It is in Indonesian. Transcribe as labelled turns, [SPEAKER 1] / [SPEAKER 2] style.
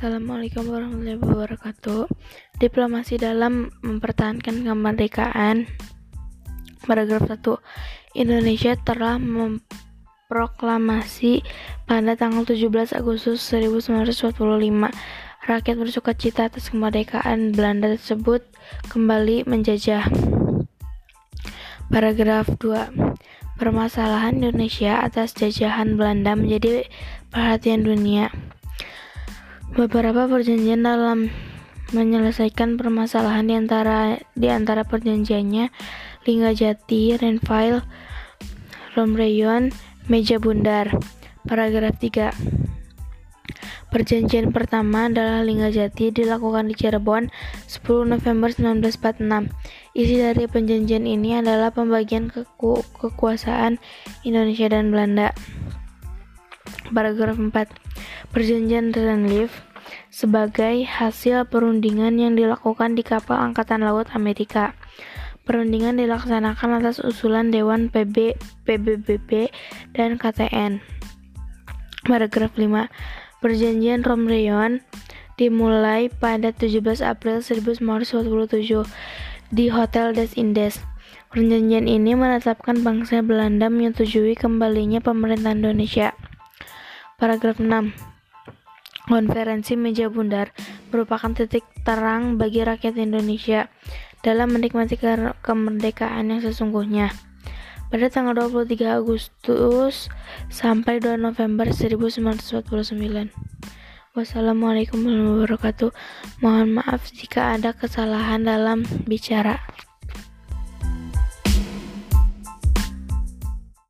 [SPEAKER 1] Assalamualaikum warahmatullahi wabarakatuh. Diplomasi dalam mempertahankan kemerdekaan. Paragraf 1. Indonesia telah memproklamasi pada tanggal 17 Agustus 1945 rakyat bersuka cita atas kemerdekaan Belanda tersebut kembali menjajah. Paragraf 2. Permasalahan Indonesia atas jajahan Belanda menjadi perhatian dunia. Beberapa perjanjian dalam menyelesaikan permasalahan di antara di antara perjanjiannya Jati, Renville, Romreyon, Meja Bundar. Paragraf 3. Perjanjian pertama adalah Jati dilakukan di Cirebon 10 November 1946. Isi dari perjanjian ini adalah pembagian keku kekuasaan Indonesia dan Belanda. Paragraf 4 Perjanjian Renlief sebagai hasil perundingan yang dilakukan di kapal Angkatan Laut Amerika. Perundingan dilaksanakan atas usulan Dewan PB, PBBP, dan KTN. Paragraf 5. Perjanjian Romreyon dimulai pada 17 April 1947 di Hotel des Indes. Perjanjian ini menetapkan bangsa Belanda menyetujui kembalinya pemerintah Indonesia. Paragraf 6. Konferensi Meja Bundar merupakan titik terang bagi rakyat Indonesia dalam menikmati ke kemerdekaan yang sesungguhnya. Pada tanggal 23 Agustus sampai 2 November 1949. Wassalamualaikum warahmatullahi wabarakatuh. Mohon maaf jika ada kesalahan dalam bicara.